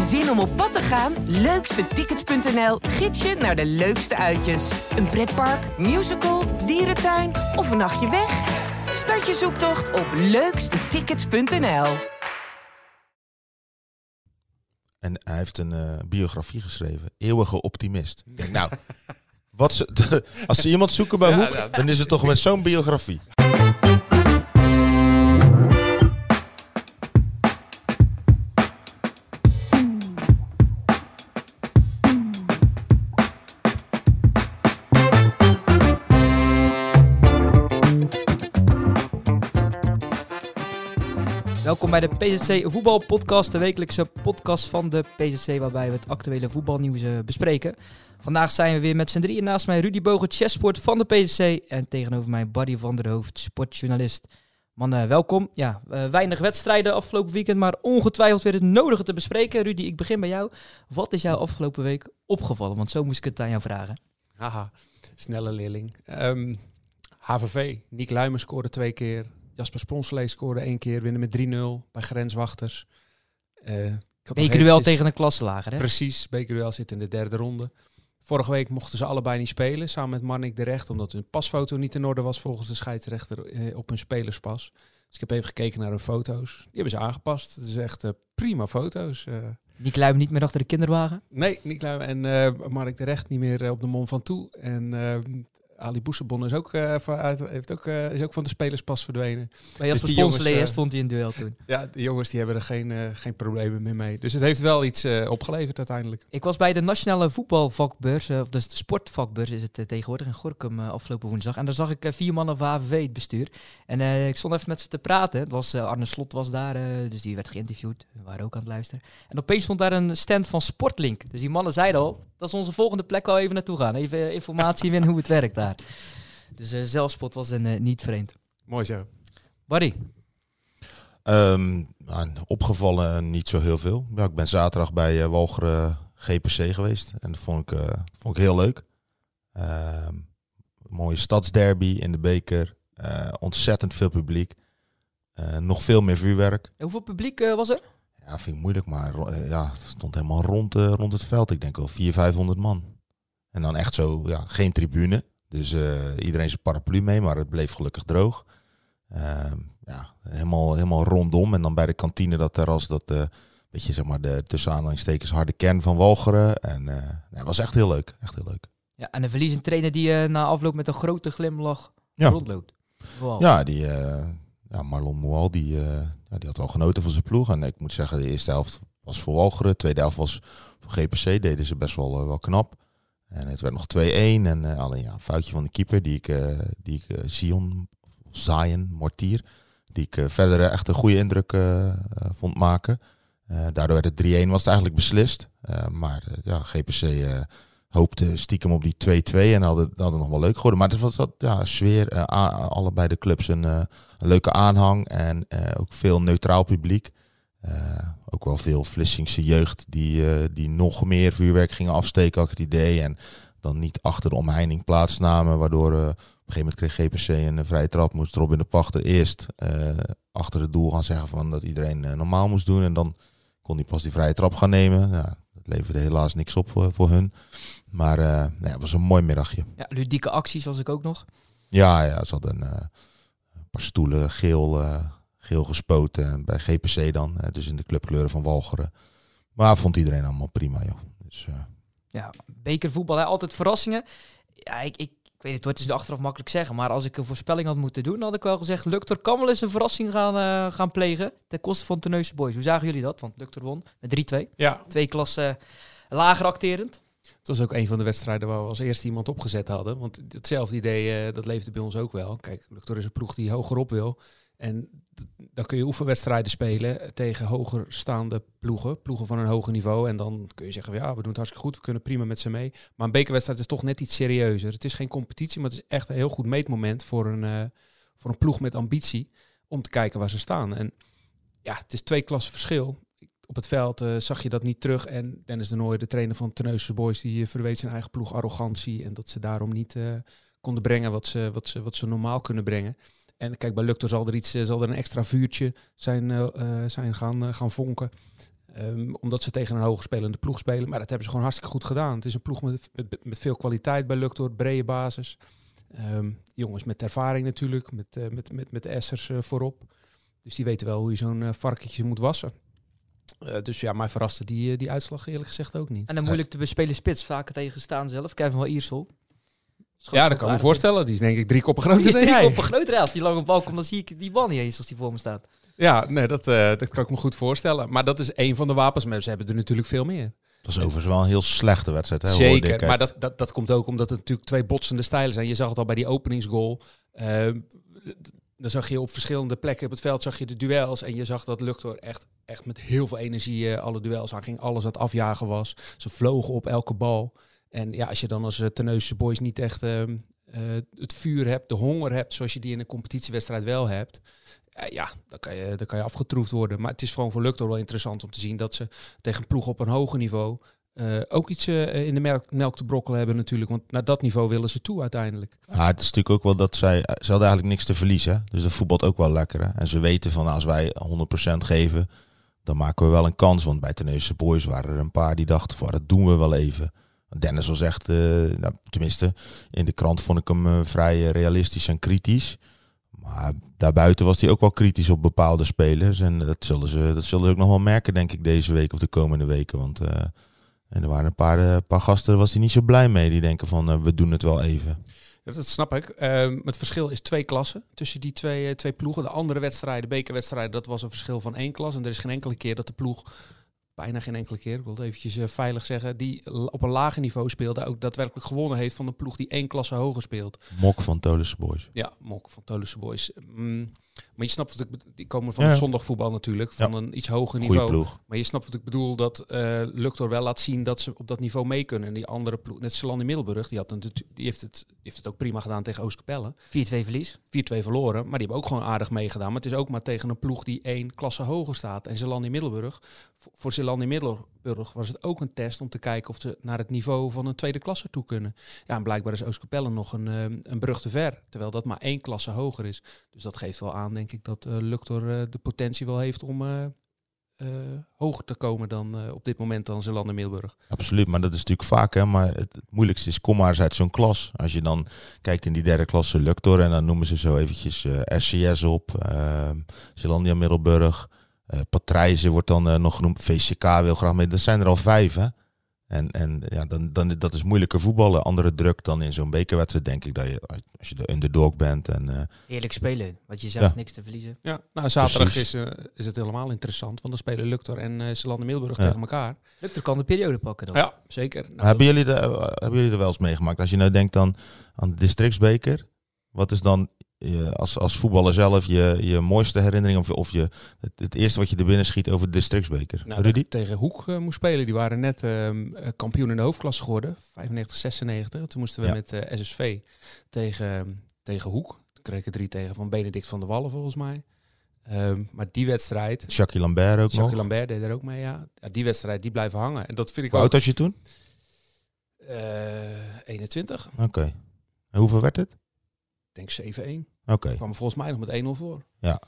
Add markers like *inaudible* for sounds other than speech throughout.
Zin om op pad te gaan? Leukstetickets.nl gids je naar de leukste uitjes. Een pretpark, musical, dierentuin of een nachtje weg? Start je zoektocht op leukstetickets.nl. En hij heeft een eh, biografie geschreven. Eeuwige optimist. Ik denk, nou, *laughs* wat ze, *laughs* als ze iemand zoeken bij Hoek, dan is het toch met zo'n biografie. Bij de PZC Voetbalpodcast, de wekelijkse podcast van de PZC, waarbij we het actuele voetbalnieuws eh, bespreken. Vandaag zijn we weer met z'n drieën. Naast mij Rudy Bogen, chessport van de PZC. En tegenover mij Barry van der Hoofd, sportjournalist. Mannen, welkom. Ja, eh, weinig wedstrijden afgelopen weekend, maar ongetwijfeld weer het nodige te bespreken. Rudy, ik begin bij jou. Wat is jou afgelopen week opgevallen? Want zo moest ik het aan jou vragen. Haha, snelle leerling. Ehm, HVV, Nick Luimer scoorde twee keer. Jasper Sponslee scoorde één keer, winnen met 3-0 bij grenswachters. Uh, Bekerduel tegen een klasselager, hè? Precies, bekerduel zit in de derde ronde. Vorige week mochten ze allebei niet spelen, samen met Marnik de Recht, omdat hun pasfoto niet in orde was volgens de scheidsrechter eh, op hun spelerspas. Dus ik heb even gekeken naar hun foto's. Die hebben ze aangepast. Het is echt uh, prima foto's. Uh. Nick Luim niet meer achter de kinderwagen? Nee, Nick Luim en uh, Mark de Recht niet meer op de mond van toe. En Ali Boussebon is ook, uh, uit, heeft ook, uh, is ook van de spelerspas verdwenen. Maar als dus jongens, uh, stond hij in duel toen. Ja, de jongens die hebben er geen, geen problemen meer mee. Dus het heeft wel iets opgeleverd uiteindelijk. Ik was bij de Nationale Voetbalvakbeurs, of de sportvakbeurs is het tegenwoordig, in Gorkum afgelopen woensdag. En daar zag ik vier mannen van HVV het bestuur. En ik stond even met ze te praten. Het was, Arne Slot was daar, dus die werd geïnterviewd. We waren ook aan het luisteren. En opeens stond daar een stand van Sportlink. Dus die mannen zeiden al, dat is onze volgende plek waar we even naartoe gaan. Even informatie winnen hoe het werkt daar. Dus uh, zelfspot was een uh, niet vreemd. Mooi zo. Barry? Um, nou, opgevallen niet zo heel veel. Ja, ik ben zaterdag bij uh, Walcheren GPC geweest. En dat vond ik, vond ik heel leuk. Ehm, mooie stadsderby in de beker. ontzettend veel publiek. nog veel meer vuurwerk. En hoeveel publiek was er? Ja, vind ik moeilijk, maar ja, het stond helemaal rond, rond het veld. Ik denk wel 400, 500 man. En dan echt zo, ja, geen tribune. Dus uh, iedereen zijn paraplu mee, maar het bleef gelukkig droog. Uh, ja, helemaal, helemaal rondom. En dan bij de kantine dat terras, dat uh, beetje zeg maar de tussen aanhalingstekens harde kern van Walcheren. En ja, was echt heel leuk. Echt heel leuk. Ja, en een verliezend trainer die na afloop met een grote glimlach ja. rondloopt. Wow. Ja, die ja, Marlon Moual, die, ja, die had al genoten van zijn ploeg. En ik moet zeggen, de eerste helft was voor Walcheren. De tweede helft was voor GPC. Deden ze best wel, wel knap. En het werd nog 2-1. En uh, alleen ja, een foutje van de keeper, die ik, die ik Sion, of Zion, Mortier, die ik verder echt een goede indruk vond maken. daardoor werd het 3-1, was het eigenlijk beslist. maar ja, GPC hoopte stiekem op die 2-2 en hadden, hadden nog wel leuk geworden. Maar het was dat ja, sfeer, allebei de clubs een, een leuke aanhang en ook veel neutraal publiek. Ook wel veel Vlissingse jeugd die, die nog meer vuurwerk gingen afsteken, had ik het idee. En dan niet achter de omheining plaatsnamen, waardoor op een gegeven moment kreeg GPC een vrije trap. Moest Robin de Pachter eerst achter het doel gaan zeggen van dat iedereen normaal moest doen. En dan kon hij pas die vrije trap gaan nemen. Ja, dat leverde helaas niks op voor hun. Maar ja, het was een mooi middagje. Ja, ludieke acties was ik ook nog. Ja, ja ze hadden een paar stoelen geel geel gespoten bij GPC dan. dus in de clubkleuren van Walcheren. Maar vond iedereen allemaal prima, joh. Dus, uh... Ja, bekervoetbal, hè? altijd verrassingen. Ja, ik, ik, ik weet het, het is de achteraf makkelijk zeggen. Maar als ik een voorspelling had moeten doen, had ik wel gezegd... Luctor kan wel eens een verrassing gaan, uh, gaan plegen. Ten koste van Terneuzen Boys. Hoe zagen jullie dat? Want Luctor won met 3-2. Ja. Twee klassen lager acterend. Het was ook een van de wedstrijden waar we als eerste iemand opgezet hadden. Want hetzelfde idee, uh, dat leefde bij ons ook wel. Kijk, Luctor is een ploeg die hogerop wil. En dan kun je oefenwedstrijden spelen tegen hoger staande ploegen, ploegen van een hoger niveau. En dan kun je zeggen, ja, we doen het hartstikke goed, we kunnen prima met ze mee. Maar een bekerwedstrijd is toch net iets serieuzer. Het is geen competitie, maar het is echt een heel goed meetmoment voor een, uh, voor een ploeg met ambitie om te kijken waar ze staan. En ja, het is twee klassen verschil. Op het veld uh, zag je dat niet terug. En Dennis de Nooy, de trainer van Terneuzen Boys, die uh, verweet zijn eigen ploeg arrogantie. En dat ze daarom niet konden brengen wat ze, wat, ze, wat ze normaal kunnen brengen. En kijk, bij Luctor zal er iets, eh, zal er een extra vuurtje zijn, zijn gaan, gaan vonken. Ehm, omdat ze tegen een hoogspelende ploeg spelen. Maar dat hebben ze gewoon hartstikke goed gedaan. Het is een ploeg met, met, veel kwaliteit bij Luctor, brede basis. Ehm, jongens met ervaring natuurlijk, met, met, met, met Essers voorop. Dus die weten wel hoe je zo'n varkentje moet wassen. Dus ja, mij verraste die, die uitslag eerlijk gezegd ook niet. En een moeilijk te bespelen spits, vaker tegen staan zelf. Kevin van Iersel. Ja, dat kan ik me voorstellen. Die is denk ik drie koppen groter Die is dan drie jij. koppen groter. Als die lange bal komt, dan zie ik die bal niet eens als die voor me staat. Ja, nee, dat, uh, dat kan ik me goed voorstellen. Maar dat is een van de wapens. Maar ze hebben er natuurlijk veel meer. Dat was overigens wel een heel slechte wedstrijd. Hè, Zeker, maar dat, dat, dat komt ook omdat het natuurlijk twee botsende stijlen zijn. Je zag het al bij die openingsgoal. Uh, dan zag je op verschillende plekken op het veld zag je de duels. En je zag dat Luctor echt, echt met heel veel energie uh, alle duels aan ging. Alles het afjagen was. Ze vlogen op elke bal. En ja, als je dan als uh, Boys niet echt uh, het vuur hebt, de honger hebt, zoals je die in een competitiewedstrijd wel hebt. ja, dan kan, je, dan kan je afgetroefd worden. Maar het is gewoon voor Luctor wel interessant om te zien dat ze tegen ploeg op een hoger niveau uh, ook iets uh, in de melk, melk, te brokkelen hebben natuurlijk. Want naar dat niveau willen ze toe uiteindelijk. Ja, het is natuurlijk ook wel dat zij... Ze hadden eigenlijk niks te verliezen. Dus dat voetbalt ook wel lekker. En ze weten van als wij 100% geven, dan maken we wel een kans. Want bij Teneuse Boys waren er een paar die dachten van dat doen we wel even. Dennis was echt, nou, tenminste in de krant vond ik hem vrij realistisch en kritisch. Maar daarbuiten was hij ook wel kritisch op bepaalde spelers. En dat zullen ze, dat zullen ze ook nog wel merken, denk ik, deze week of de komende weken. Want en er waren een paar, uh, paar gasten, daar was hij niet zo blij mee. Die denken van, uh, we doen het wel even. Dat snap ik. Uh, het verschil is twee klassen tussen die twee, twee ploegen. De andere wedstrijden, bekerwedstrijden, dat was een verschil van één klas. En er is geen enkele keer dat de ploeg bijna geen enkele keer, ik wil het eventjes uh, veilig zeggen, die op een lager niveau speelde, ook daadwerkelijk gewonnen heeft van een ploeg die één klasse hoger speelt. Mok van Tolusse Boys. Ja, Mok van Tolusse Boys. Mm, maar je snapt wat ik Die komen van ja. het zondagvoetbal natuurlijk, van ja. een iets hoger niveau. Ploeg. Maar je snapt wat ik bedoel, dat uh, Luctor wel laat zien dat ze op dat niveau mee kunnen. En die andere ploeg, net in Middelburg, die, had een, die, heeft het, die heeft het ook prima gedaan tegen Oostkapelle. 4-2 verlies. 4-2 verloren, maar die hebben ook gewoon aardig meegedaan. Maar het is ook maar tegen een ploeg die één klasse hoger staat. En Zeeland in Middelburg, voor Zeeland in Middelburg was het ook een test om te kijken of ze naar het niveau van een tweede klasse toe kunnen. Ja, en blijkbaar is Oostkapelle nog een, um, een brug te ver, terwijl dat maar één klasse hoger is. Dus dat geeft wel aan, denk ik, dat uh, Luctor uh, de potentie wel heeft om hoger te komen dan op dit moment dan Zeeland in Middelburg. Absoluut, maar dat is natuurlijk vaak, hè, maar het, moeilijkste is, kom maar uit zo'n klas. Als je dan kijkt in die derde klasse Luctor en dan noemen ze zo eventjes RCS op, Zeelandia Middelburg, uh, Patrijzen wordt dan uh, nog genoemd. VCK wil graag mee. Dat zijn er al vijf, hè? En, en ja, dan, dan, dat is moeilijker voetballen. Andere druk dan in zo'n bekerwedstrijd, denk ik. Dat je, als je de underdog bent. En, uh, Eerlijk spelen, wat je zegt, ja. niks te verliezen. Ja, nou, zaterdag is, uh, is het helemaal interessant. Want dan spelen Luctor en uh, Middelburg ja. tegen elkaar. Luctor kan de periode pakken dan. Ja, zeker. Nou, hebben, jullie de, hebben jullie er wel eens meegemaakt? Als je nou denkt dan aan de districtsbeker. Wat is dan je, als, als voetballer zelf je, je mooiste herinnering of, of je, het, het eerste wat je er binnen schiet over de districtsbeker? Nou, Rudy? tegen Hoek uh, moest spelen. Die waren net uh, kampioen in de hoofdklasse geworden, 95, 96. Toen moesten we ja. met uh, SSV tegen, tegen Hoek. Toen kreeg ik drie tegen van Benedict van der Wallen volgens mij. Um, maar die wedstrijd... Jacques Lambert ook Jacques nog? Lambert deed er ook mee, ja. ja. Die wedstrijd, die blijven hangen. En dat vind ik Hoe ook... oud was je toen? Uh, 21. Oké. Okay. En hoeveel werd het? Ik denk 7-1. Oké. Okay. kwam volgens mij nog met 1-0 voor. Ja.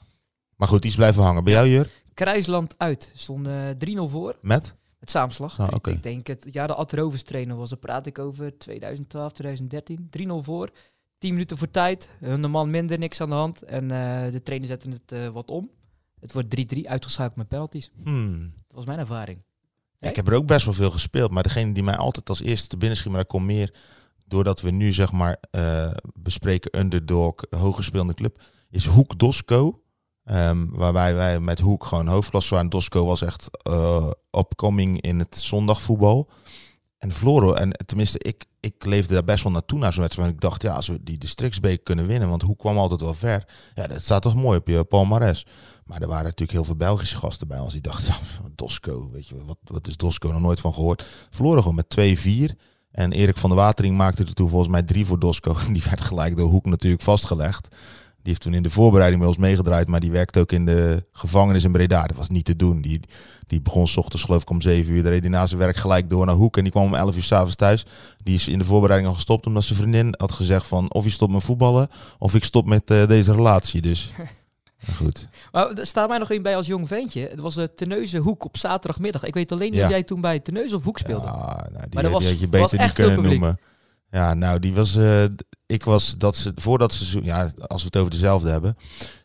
Maar goed, die is blijven hangen. Bij jou, Jur? Kruisland uit. Stond uh, 3-0 voor. Met? Met samenslag. Oh, okay. Ik denk het jaar de Ad Rovers trainer was. Daar praat ik over 2012, 2013. 3-0 voor. 10 minuten voor tijd. Hun man minder, niks aan de hand. En uh, de trainer zette het uh, wat om. Het wordt 3-3 uitgeschakeld met penalties. Hmm. Dat was mijn ervaring. Ja, ik heb er ook best wel veel gespeeld. Maar degene die mij altijd als eerste te binnen schiet, maar daar komt meer doordat we nu zeg maar uh, bespreken underdog, hooggespeelde club, is Hoek Dosco. Um, waarbij wij met Hoek gewoon hoofdklasse waren. Dosco was echt uh, in het zondagvoetbal. En Floro, en tenminste, ik, ik leefde daar best wel naartoe naar zo'n wedstrijd. Ik dacht, ja, als we die districtsbeek kunnen winnen, want Hoek kwam altijd wel ver. Ja, dat staat toch mooi op je palmares. Maar er waren natuurlijk heel veel Belgische gasten bij ons die dachten, ja, *laughs* Dosco, weet je, wat, wat is Dosco? Nog nooit van gehoord. Verloren gewoon met 2-4. En Erik van der Watering maakte er toen volgens mij drie voor Dosco. *laughs* Die werd gelijk door Hoek natuurlijk vastgelegd. Die heeft toen in de voorbereiding bij ons meegedraaid. Maar die werkte ook in de gevangenis in Breda. Dat was niet te doen. Die, die begon s ochtends geloof ik om 7 uur. Daar reed hij na zijn werk gelijk door naar Hoek. En die kwam om 11 uur s'avonds thuis. Die is in de voorbereiding al gestopt. Omdat zijn vriendin had gezegd van... Of je stopt met voetballen. Of ik stop met uh, deze relatie. Dus *laughs* goed. Maar er staat mij nog één bij als jong ventje. Het was de Teneuze Hoek op zaterdagmiddag. Ik weet alleen Ja. dat jij toen bij Teneuze of Hoek speelde. Ja, nou, die, Maar er was- had je beter niet kunnen noemen. Ja, nou, die was. eh, ik was dat ze voor dat seizoen. Ja, als we het over dezelfde hebben.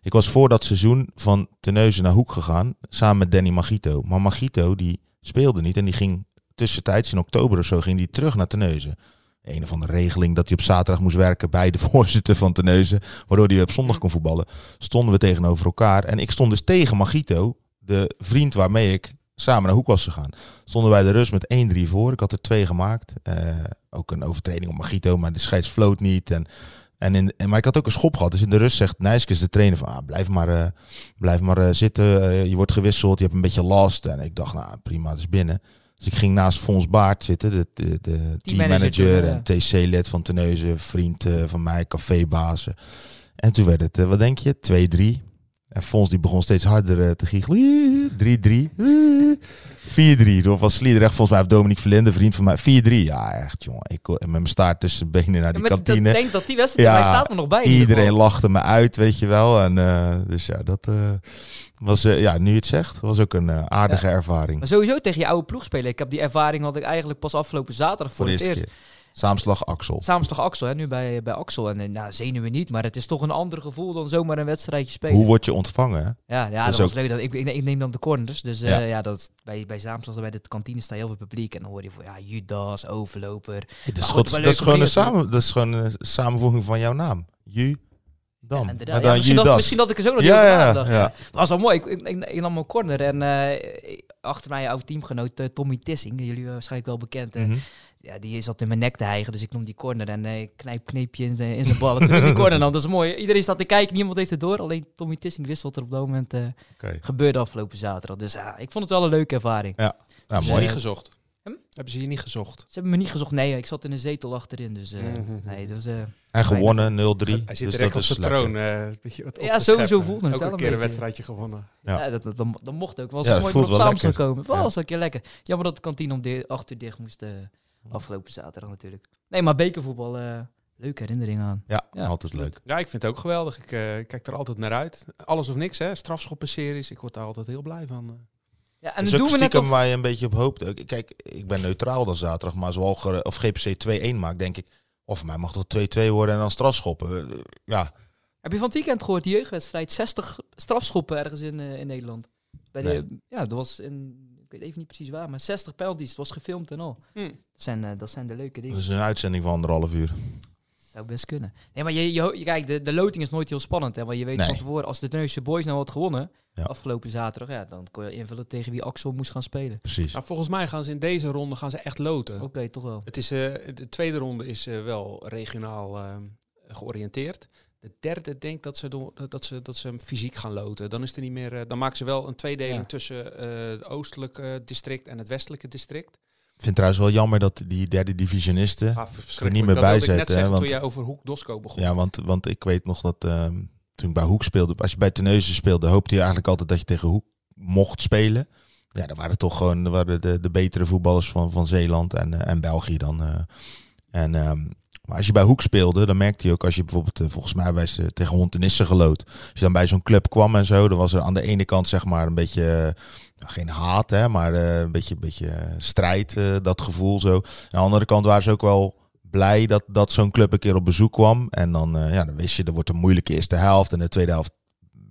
Ik was voor dat seizoen van Teneuzen naar Hoek gegaan. Samen met Danny Magito. Maar Magito die speelde niet. En die ging tussentijds in oktober of zo ging die terug naar Teneuzen. Een of andere regeling dat hij op zaterdag moest werken bij de *laughs* voorzitter van Teneuzen. Waardoor hij op zondag kon voetballen. Stonden we tegenover elkaar. En ik stond dus tegen Magito. De vriend waarmee ik samen naar Hoek was gegaan. Stonden wij de rust met 1-3 voor. Ik had er twee gemaakt. Eh, ook een overtreding op Magito, maar de scheids floot niet. En, en in, en, maar ik had ook een schop gehad. Dus in de rust zegt Nijskes, de trainer, van ah, blijf maar, eh, blijf maar eh, zitten. Je wordt gewisseld, je hebt een beetje last. En ik dacht, nou prima, het is binnen. Dus ik ging naast Fons Baart zitten, de, de, de Teammanager en TC-lid van Teneuzen, vriend eh, van mij, cafébazen. En toen werd het, eh, wat denk je, 2-3. En Fons die begon steeds harder eh, te giechelen. 3-3. eh, 4-3. Door van Sliedrecht, volgens mij heeft Dominique Verlinde, vriend van mij. 4-3. Ja, echt jongen. Ik kon- met mijn staart tussen benen naar die kantine. Ik denk dat die wedstrijd Ja, ja, staat er nog bij. Iedereen lachte me uit, weet je wel. En eh, dus ja, dat eh, was, eh, ja, nu je het zegt, was ook een eh, aardige ervaring. Maar sowieso tegen je oude ploeg spelen. Ik heb die ervaring had ik eigenlijk pas afgelopen zaterdag Voor het eerst. keer. Samenslag Axel. Toch Axel, hè? nu bij, bij Axel. En eh, nou, zenuwen niet, maar het is toch een ander gevoel dan zomaar een wedstrijdje spelen. Hoe word je ontvangen? Hè? Ja, ja Dat is ook- leuk. Dat, ik, ik, ik neem dan de corners. Dus eh, Ja. ja. dat, bij, bij bij de kantine staat heel veel publiek. En dan hoor je van ja, Judas, overloper. Dat is, goed, dat gewoon een, samen, dat is gewoon een samenvoeging van jouw naam. Ju, Dam. Ja, maar inderdaad. dan Ja, misschien, dat, Judas. misschien dat ik er zo nog Ja, ja, nagedacht. ja. Was wel mooi. Ik, ik, ik, ik nam mijn corner en eh, achter mij oud teamgenoot Tommy Tissing, jullie waarschijnlijk wel bekend. Mhm. Ja, die zat in mijn nek te hijgen, dus ik noem die corner en eh, knijp kneepje in zijn, in zijn ballen. Toen ik die corner nam, dat is mooi. Iedereen staat te kijken, niemand heeft het door. Alleen Tommy Tissing wist wat er op dat moment eh, gebeurde afgelopen zaterdag. Dus ja, ik vond het wel een leuke ervaring. Nou, Dus, Ze mooi. niet gezocht. Hm? Hebben ze hier niet gezocht? Ze hebben me niet gezocht. Nee, ik zat in een zetel achterin. Dus eh, Mhm. nee, dat is... eh, En gewonnen 0-3. Hij zit dus direct dat op lekker. troon. eh, beetje wat Ja, sowieso voelde het Ook een keer een wedstrijdje gewonnen. Ja. Ja, dat, dat, dat, dat mocht ook. Was Ja, ja, het mooi om samen te komen. Wel, Ja. was een keer lekker. Jammer dat de kantine om de acht uur dicht moest afgelopen zaterdag natuurlijk. Nee, maar bekervoetbal, eh, leuke herinneringen aan. Ja, Ja. altijd leuk. Ja, ik vind het ook geweldig. Ik eh, kijk er altijd naar uit. Alles of niks, hè. Strafschoppenseries. Ik word daar altijd heel blij van. eh. Ja, en dat doen is we net stiekem of... waar je een beetje op hoopt. Kijk, ik ben neutraal dan zaterdag, maar zoals Walger of GPC 2-1 maakt, denk ik, of mij mag toch 2-2 worden en dan strafschoppen. Ja, Heb je van het weekend gehoord, die jeugdwedstrijd? 60 strafschoppen ergens in, in Nederland. Bij de, Ja, dat was in... Ik weet even niet precies waar, maar 60 penalties. Het was gefilmd en al. Hm. Dat zijn, eh, dat zijn de leuke dingen. dat is een uitzending van anderhalf uur. Zou best kunnen. Nee, maar je, je, je- kijk, de, de loting is nooit heel spannend. Hè, want je weet Nee. van tevoren, als de Neusje Boys nou had gewonnen, Ja. afgelopen zaterdag, ja, dan kon je invullen tegen wie Axel moest gaan spelen. Precies. Maar volgens mij gaan ze in deze ronde gaan ze echt loten. Oké, toch wel. Het is, eh, de tweede ronde is eh, wel regionaal georiënteerd. De derde denk dat ze, door, dat, ze, dat ze hem fysiek gaan loten. Dan, is er niet meer, eh, dan maken ze wel een tweedeling Ja. tussen eh, het oostelijke district en het westelijke district. Ik vind trouwens wel jammer dat die derde divisionisten... Ah, verschrikkelijk. niet meer dat bij net zetten, hè, zeggen want- toen jij over Hoek Dosco begon. Ja, want, want ik weet nog dat ehm, toen ik bij Hoek speelde, als je bij Teneuzen speelde, hoopte je eigenlijk altijd dat je tegen Hoek mocht spelen. Ja, dat waren toch gewoon waren de, de betere voetballers van, van Zeeland en, eh, en België dan. eh. en, ehm, maar als je bij Hoek speelde, dan merkte je ook als je bijvoorbeeld, eh, volgens mij bij ze tegen Hontenisse geloot. Als je dan bij zo'n club kwam en zo, dan was er aan de ene kant zeg maar een beetje, eh, geen haat hè, maar eh, een beetje, beetje strijd, dat gevoel zo. Aan de andere kant waren ze ook wel blij dat, dat zo'n club een keer op bezoek kwam. En dan, ja, dan wist je, er wordt een moeilijke eerste helft. En de tweede helft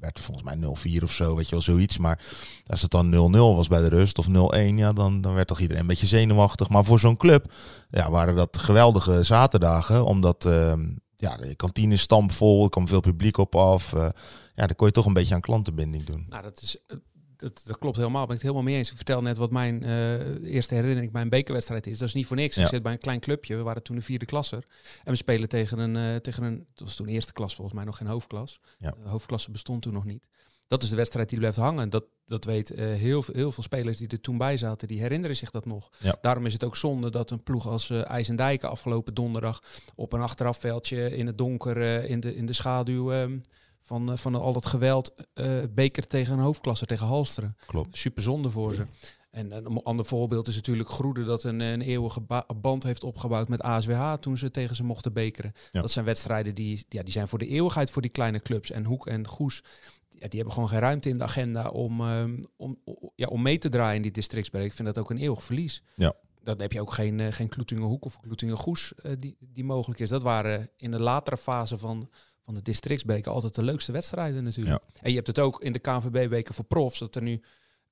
werd volgens mij 0-4 of zo, weet je wel, zoiets. Maar als het dan 0-0 was bij de rust of 0-1, ja, dan, dan werd toch iedereen een beetje zenuwachtig. Maar voor zo'n club ja, waren dat geweldige zaterdagen, omdat ehm, ja, de kantine is stampvol, er kwam veel publiek op af. eh, ja, dan kon je toch een beetje aan klantenbinding doen. Nou, dat, is, eh, dat, dat klopt helemaal. Ben ik het helemaal mee eens. Ik vertel net wat mijn eh, eerste herinnering bij een bekerwedstrijd is. Dat is niet voor niks. Ja. Ik zit bij een klein clubje. We waren toen de vierde klasser. En we spelen tegen een, eh, tegen een... Dat was toen eerste klas volgens mij, nog geen hoofdklas. Ja. De hoofdklasse bestond toen nog niet. Dat is de wedstrijd die blijft hangen. Dat, dat weet eh, heel, veel- heel veel spelers die er toen bij zaten. Die herinneren zich dat nog. Ja. Daarom is het ook zonde dat een ploeg als eh IJsendijken afgelopen donderdag... op een achterafveldje in het donker, eh, in, de, in de schaduw... ehm, van, eh, van al dat geweld, eh beker tegen een hoofdklasse, tegen Halsteren Klopt. super zonde voor ze. En een ander voorbeeld is natuurlijk Groede dat een, een eeuwige band heeft opgebouwd met ASWH toen ze tegen ze mochten bekeren. Dat zijn wedstrijden die, ja, die zijn voor de eeuwigheid voor die kleine clubs. En Hoek en Goes, ja, die hebben gewoon geen ruimte in de agenda om, um, om, ja, om mee te draaien in die districtsbreek. Ik vind dat ook een eeuwig verlies. Ja. Dan heb je ook geen, uh, geen Kloetingenhoek of Kloetingengoes uh, die, die mogelijk is. Dat waren in de latere fase van, van de districtsbreken altijd de leukste wedstrijden natuurlijk. En je hebt het ook in de KNVB-beker voor profs, dat er nu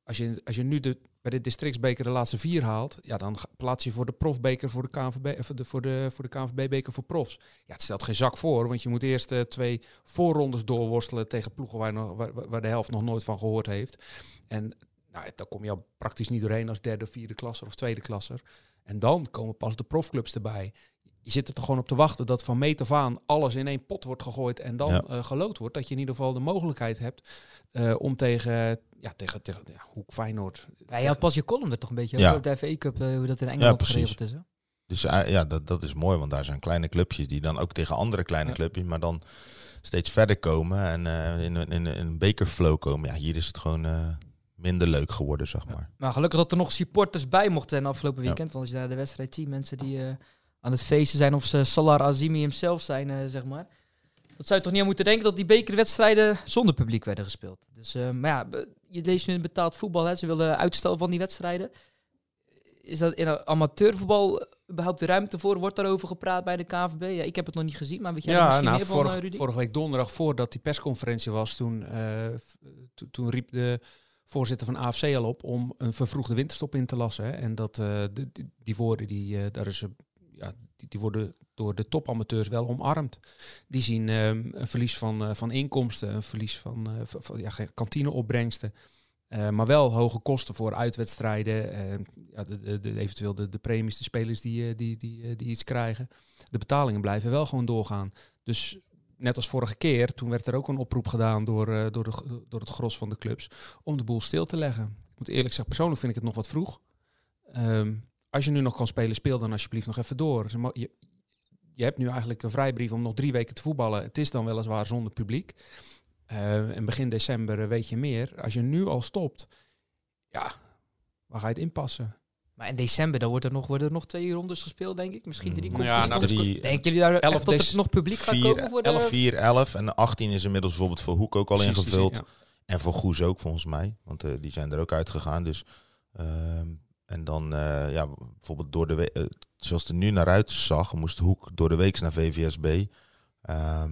als je, als je nu de, bij de districtsbeker de laatste vier haalt, ja, dan plaats je voor de profbeker voor de KNVB, of de, voor de, voor de KNVB-beker voor profs. Ja, het stelt geen zak voor, want je moet eerst uh, twee voorrondes doorworstelen tegen ploegen waar, nog, waar, waar, de helft nog nooit van gehoord heeft. En nou, daar kom je al praktisch niet doorheen als derde, vierde klasser of tweede klasser. En dan komen pas de profclubs erbij je zit er toch gewoon op te wachten dat van meet af aan alles in één pot wordt gegooid en dan ja. uh, gelood wordt. Dat je in ieder geval de mogelijkheid hebt uh, om tegen, ja, tegen, tegen ja, Hoek Feyenoord... Ja, je had pas je column er toch een beetje ja. over de FA Cup, uh, hoe dat in Engeland ja, geregeld is. Hè? Dus ja, dat, dat is mooi, want daar zijn kleine clubjes die dan ook tegen andere kleine clubjes, maar dan steeds verder komen en in, in, in, een bekerflow komen. Ja, hier is het gewoon minder leuk geworden, zeg maar. Maar gelukkig dat er nog supporters bij mochten zijn afgelopen weekend. Want als je naar de wedstrijd ziet, mensen die aan het feesten zijn of ze Salar Azimi hemzelf zijn, uh, zeg maar. Dat zou je toch niet aan moeten denken dat die bekerwedstrijden zonder publiek werden gespeeld. Dus, uh, maar ja, je leest nu in betaald voetbal, hè. ze willen uitstel van die wedstrijden. Is dat in amateurvoetbal überhaupt de ruimte voor? Wordt daarover gepraat bij de KVB? Ja, ik heb het nog niet gezien, maar weet jij ja, misschien nou, meer vorig, van, uh, Vorige week donderdag, voordat die persconferentie was, toen, toen riep de voorzitter van AFC al op om een vervroegde winterstop in te lassen. Hè. En dat, die, die, woorden, die, daar is ja, die, worden door de topamateurs wel omarmd. Die zien um, een verlies van, uh, van inkomsten, een verlies van, uh, van ja, kantineopbrengsten. Uh, maar wel hoge kosten voor uitwedstrijden, ja, de, de, eventueel de, de premies, de spelers die, die, die, die iets krijgen. De betalingen blijven wel gewoon doorgaan. Dus net als vorige keer, toen werd er ook een oproep gedaan door, door, de, door het gros van de clubs om de boel stil te leggen. Ik moet eerlijk zeggen, persoonlijk vind ik het nog wat vroeg. Um, als je nu nog kan spelen, speel dan alsjeblieft nog even door. Je, je hebt nu eigenlijk een vrijbrief om nog drie weken te voetballen. Het is dan weliswaar zonder publiek. Uh, en begin december eh, weet je meer. Als je nu al stopt, ja, waar ga je het inpassen? Maar in december dan wordt er nog, worden er nog twee rondes gespeeld, denk ik. Misschien drie mm, ja, nou, drie, Denken jullie daar 11 dat er nog publiek gaat komen? Voor de... 11, 4, 11 en 18 is inmiddels bijvoorbeeld voor Hoek ook al ingevuld. En voor Goes ook volgens mij, want uh, die zijn er ook uitgegaan. Dus uh, en dan, uh, ja, bijvoorbeeld door de week, uh, zoals het er nu naar uit zag, moest Hoek door de week naar VVSB. Um, ehm,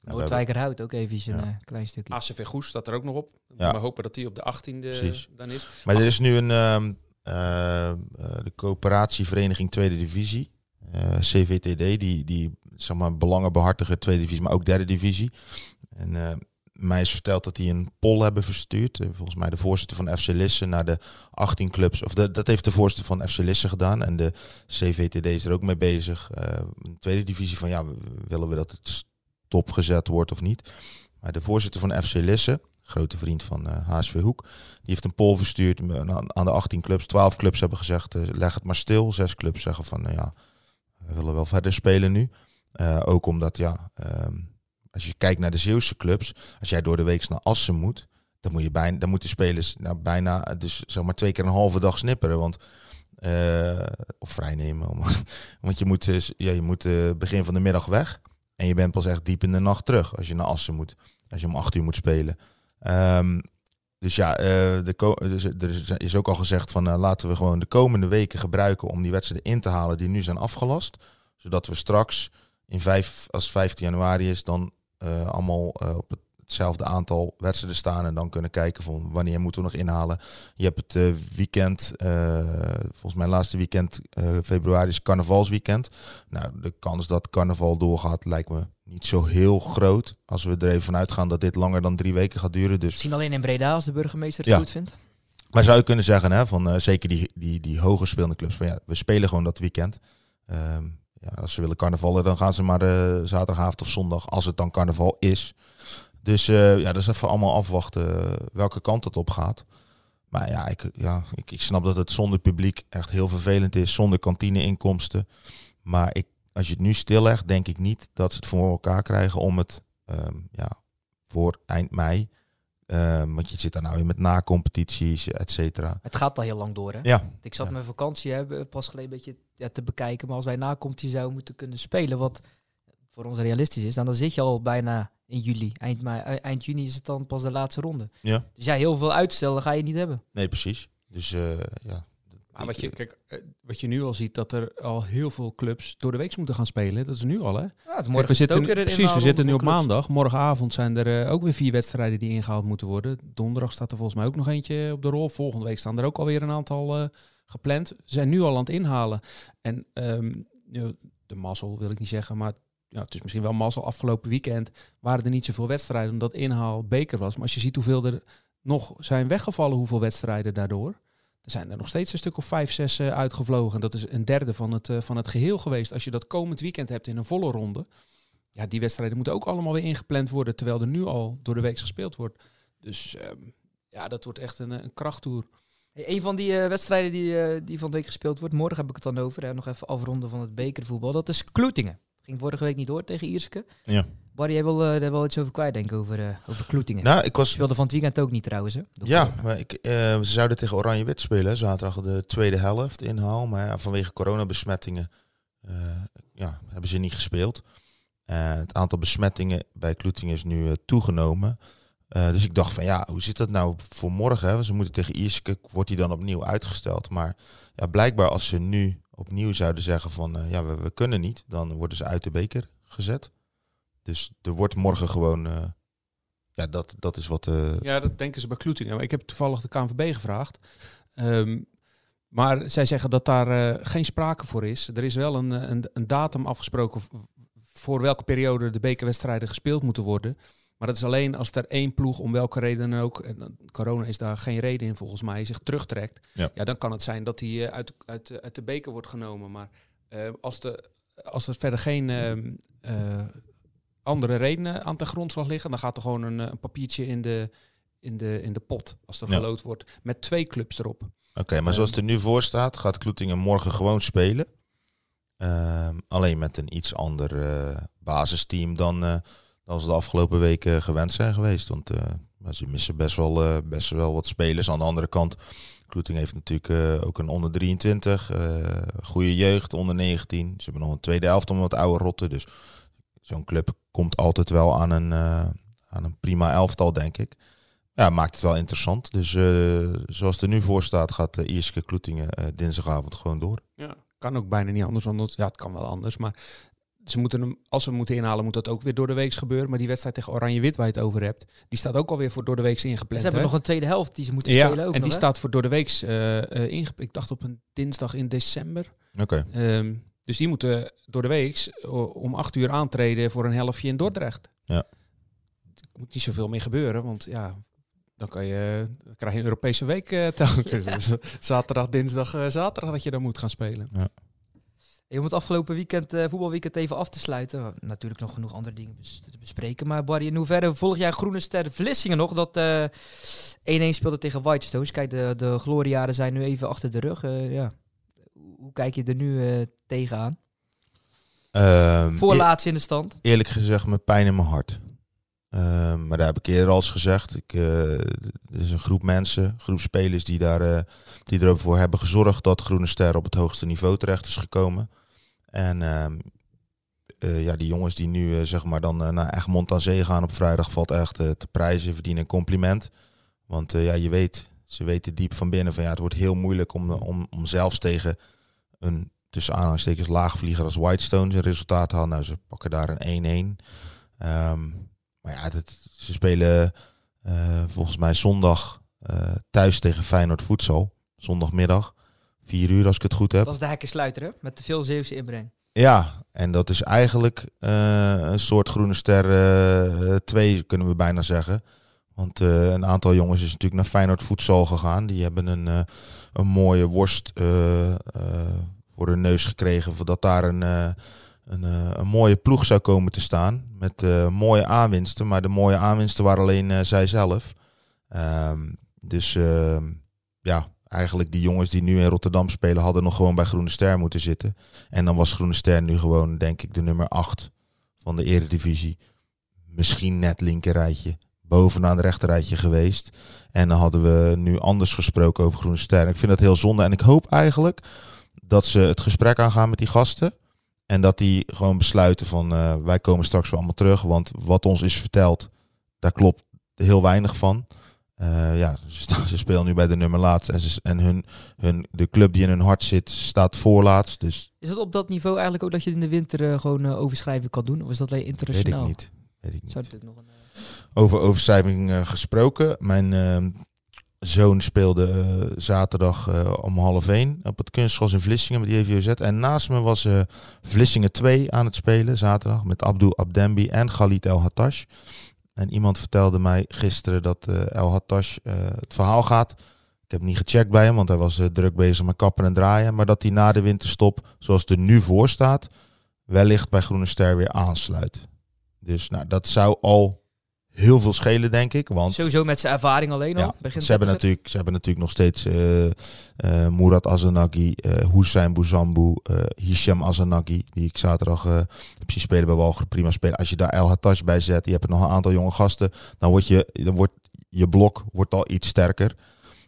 Noordwijkerhout ook even een ja. uh, klein stukje. ACV Goes staat er ook nog op. Ja. We hopen dat die op de 18e dan is. Maar Ach. er is nu een um, de coöperatievereniging Tweede Divisie, CVTD, die, die zeg maar, belangen behartigen Tweede Divisie, maar ook Derde Divisie. En mij is verteld dat die een poll hebben verstuurd. Eh, volgens mij de voorzitter van FC Lisse naar de 18 clubs. Of de, dat heeft de voorzitter van FC Lisse gedaan. En de CVTD is er ook mee bezig. Een tweede divisie van ja, willen we dat het stopgezet wordt of niet. Maar de voorzitter van FC Lisse, grote vriend van uh, eh, HSV Hoek, die heeft een poll verstuurd aan de 18 clubs. 12 clubs hebben gezegd, leg het maar stil. Zes clubs zeggen van, ja, we willen wel verder spelen nu. ook omdat, ja, ehm, als je kijkt naar de Zeeuwse clubs, als jij door de week naar Assen moet, dan, moet je bijna, dan moeten spelers nou, bijna dus, zeg maar twee keer een halve dag snipperen. Want, uh, of vrijnemen. *laughs* want je moet, dus, ja, je moet uh, begin van de middag weg. En je bent pas echt diep in de nacht terug als je naar Assen moet. Als je om acht uur moet spelen. Um, dus ja, de dus, er is ook al gezegd van laten we gewoon de komende weken gebruiken om die wedstrijden in te halen die nu zijn afgelast. Zodat we straks in vijf, als 15 januari is, dan uh, allemaal uh, op hetzelfde aantal wedstrijden staan en dan kunnen kijken van wanneer moeten we nog inhalen. Je hebt het uh, weekend, volgens mij laatste weekend februari is carnavalsweekend. Nou, de kans dat carnaval doorgaat lijkt me niet zo heel groot. Als we er even vanuit gaan dat dit langer dan drie weken gaat duren. Dus... Misschien alleen in Breda als de burgemeester het ja. goed vindt. Maar zou je kunnen zeggen, hè, van zeker die, die, die hoger spelende clubs, van ja, we spelen gewoon dat weekend. Um, ja, als ze willen carnavallen, dan gaan ze maar uh, zaterdagavond of zondag, als het dan carnaval is. Dus uh, ja, dat is even allemaal afwachten welke kant het op gaat. Maar ja, ik, ja ik, ik snap dat het zonder publiek echt heel vervelend is, zonder kantineinkomsten. Maar ik, als je het nu stillegt, denk ik niet dat ze het voor elkaar krijgen om het um, ja, voor eind mei Ehm, want je zit daar nou weer met na-competities, et cetera. Het gaat al heel lang door, hè? Ja, Want Ik zat Ja. mijn vakantie hè, pas geleden een beetje ja, te bekijken. Maar als wij na competitie zouden moeten kunnen spelen, wat voor ons realistisch is, dan, dan zit je al bijna in juli. Eind, mei, eh, eind juni is het dan pas de laatste ronde. Ja. Dus ja, heel veel uitstellen ga je niet hebben. nee, precies. Dus eh, ja. Maar wat je, kijk, eh, wat je nu al ziet, dat er al heel veel clubs door de week moeten gaan spelen. Dat is nu al, hè? Ja, het Kijk, morgen we zitten, nu- precies, we zitten nu op maandag. Morgenavond zijn er eh, ook weer vier wedstrijden die ingehaald moeten worden. Donderdag staat er volgens mij ook nog eentje op de rol. Volgende week staan er ook alweer een aantal eh, gepland. Ze zijn nu al aan het inhalen. En ehm, ja, de mazzel wil ik niet zeggen, maar ja, het is misschien wel mazzel. Afgelopen weekend waren er niet zoveel wedstrijden omdat inhaal beker was. Maar als je ziet hoeveel er nog zijn weggevallen, hoeveel wedstrijden daardoor. Zijn er nog steeds een stuk of vijf, zes eh, uitgevlogen. Dat is een derde van het, eh, van het geheel geweest. Als je dat komend weekend hebt in een volle ronde. Ja, die wedstrijden moeten ook allemaal weer ingepland worden. Terwijl er nu al door de week gespeeld wordt. Dus ehm, ja, dat wordt echt een, eh, een krachttoer. Hey, een van die wedstrijden die, die van de week gespeeld wordt, morgen heb ik het dan over. Hè, nog even afronden van het bekervoetbal. Dat is Kloetingen. Ging vorige week niet door tegen Ierske. Ja. Barry, jij wil eh, daar wel iets over kwijt denken, over, eh, over Kloetingen. Nou, ik was Speelde van het weekend ook niet trouwens, hè? Ja, corona. maar ik, eh, ze zouden tegen Oranje-Wit spelen. hè, Zaterdag de tweede helft inhaal. Maar ja, vanwege coronabesmettingen ja, hebben ze niet gespeeld. Het aantal besmettingen bij Kloetingen is nu toegenomen. Dus ik dacht van ja, hoe zit dat nou voor morgen? Hè? Ze moeten tegen Ierske, wordt die dan opnieuw uitgesteld. Maar ja, blijkbaar als ze nu opnieuw zouden zeggen van eh, ja, we, kunnen niet, dan worden ze uit de beker gezet. Dus er wordt morgen gewoon, eh, ja, dat, dat is wat... eh, Ja, dat denken ze bij Kloetingen. Ik heb toevallig de KNVB gevraagd. Ehm, maar zij zeggen dat daar geen sprake voor is. Er is wel een, een, een datum afgesproken voor welke periode de bekerwedstrijden gespeeld moeten worden. Maar dat is alleen als er één ploeg om welke reden dan ook, en corona is daar geen reden in volgens mij, zich terugtrekt. Ja. dan kan het zijn dat hij eh, uit, de- uit, de- uit de beker wordt genomen. Maar eh, als, de, als er verder geen ehm, eh, andere redenen aan ten grondslag liggen, dan gaat er gewoon een, een papiertje in de, in, de, in de pot als er Ja. gelood wordt met twee clubs erop. Oké, maar zoals het er nu voor staat, gaat Kloetingen morgen gewoon spelen. Ehm, alleen met een iets ander basisteam dan, dan ze de afgelopen weken gewend zijn geweest. Want eh, ze missen best wel, eh, best wel wat spelers. Aan de andere kant, Kloeting heeft natuurlijk eh, ook een onder 23, eh goede jeugd, onder 19. Ze hebben nog een tweede helft om wat oude rotten. Dus zo'n club komt altijd wel aan een, aan een prima elftal, denk ik. Ja, maakt het wel interessant. Dus zoals er nu voor staat, gaat de Ierske Kloetingen dinsdagavond gewoon door. Ja. Kan ook bijna niet anders, want ja, het kan wel anders. Maar ze moeten hem, als ze hem moeten inhalen, moet dat ook weer door de week gebeuren. Maar die wedstrijd tegen Oranje-Wit waar je het over hebt, die staat ook alweer voor door de week En ingepland. ze hebben hè? nog een tweede helft die ze moeten ja, spelen ook en die hè? staat voor door de week eh ingepland. Ik dacht op een dinsdag in december. Oké. Ehm, dus die moeten door de week om acht uur aantreden voor een helftje in Dordrecht. Ja. Er moet niet zoveel meer gebeuren, want ja, dan, kan je, dan krijg je een Europese week eh, *laughs* telkens. *laughs* Zaterdag, dinsdag, eh, zaterdag dat je dan moet gaan spelen. Hey, om het afgelopen weekend, eh, voetbalweekend even af te sluiten. Natuurlijk nog genoeg andere dingen bes- te bespreken. Maar Barry, in hoeverre volg jij Groene Ster Vlissingen nog? Dat eh 1-1 speelde tegen Whitestones. Kijk, de, de gloriejaren zijn nu even achter de rug. Eh, ja. Hoe kijk je er nu eh, tegenaan? Ehm, Voorlaatst in de stand. eerlijk gezegd met pijn in mijn hart. Maar daar heb ik eerder al eens gezegd. Ik, eh, er is een groep mensen, groep spelers die, daar, eh, die ervoor hebben gezorgd dat Groene Ster op het hoogste niveau terecht is gekomen. En ehm, eh, ja, die jongens die nu zeg maar dan eh, naar Egmond aan zee gaan op vrijdag valt echt te prijzen, verdienen een compliment. Want ja, je weet, ze weten diep van binnen van ja, het wordt heel moeilijk om, om, om zelfs tegen een tussen aanhalingstekens laagvlieger als Whitestone een resultaat te halen. Nou, ze pakken daar een 1-1. Ehm, maar ja, dat, ze spelen eh, volgens mij zondag eh, thuis tegen Feyenoord Voedsel. Zondagmiddag, 4 uur als ik het goed heb. Dat is de hekken sluiter, hè? Met te veel Zeeuwse inbreng. Ja, en dat is eigenlijk eh, een soort Groene Ster 2, kunnen we bijna zeggen. Want een aantal jongens is natuurlijk naar Feyenoord Voedsel gegaan. Die hebben een, een mooie worst voor hun neus gekregen. Voordat daar een, een, eh, een mooie ploeg zou komen te staan. Met eh, mooie aanwinsten. Maar de mooie aanwinsten waren alleen eh, zij zelf. Ehm, dus ehm, ja, eigenlijk die jongens die nu in Rotterdam spelen... hadden nog gewoon bij Groene Ster moeten zitten. En dan was Groene Ster nu gewoon, denk ik, de nummer 8 van de eredivisie. Misschien net linkerrijtje bovenaan het rechterrijtje geweest. En dan hadden we nu anders gesproken over Groene Ster. Ik vind dat heel zonde. En ik hoop eigenlijk dat ze het gesprek aangaan met die gasten. En dat die gewoon besluiten van eh, wij komen straks weer allemaal terug. Want wat ons is verteld, daar klopt heel weinig van. Uh, ja, *laughs* ze, spelen nu bij de nummer laatst. En, ze, en hun, hun, de club die in hun hart zit, staat voorlaatst. Dus Is het op dat niveau eigenlijk ook dat je in de winter uh, gewoon overschrijven kan doen? Of is dat alleen internationaal? Weet ik niet. Weet ik niet. Zou dit nog een, Over overschrijving gesproken. Mijn ehm, zoon speelde zaterdag om half één op het kunstgras in Vlissingen met die EVOZ. En naast me was Vlissingen 2 aan het spelen zaterdag met Abdul Abdembi en Khalid El Hattash. En iemand vertelde mij gisteren dat El Hattash het verhaal gaat. Ik heb niet gecheckt bij hem, want hij was druk bezig met kappen en draaien. Maar dat hij na de winterstop, zoals het er nu voor staat, wellicht bij Groene Ster weer aansluit. Dus nou, dat zou al heel veel schelen, denk ik. Want Sowieso met zijn ervaring alleen al. ja, ze, hebben natuurlijk, ze hebben natuurlijk nog steeds uh, uh, Murat Azanagi, uh, Hussein Bouzambou, Hisham Azanagi, die ik zaterdag heb zien spelen bij Walger. Prima spelen. Als je daar El Hattash bij zet, je hebt nog een aantal jonge gasten, dan wordt je, dan wordt je blok wordt al iets sterker.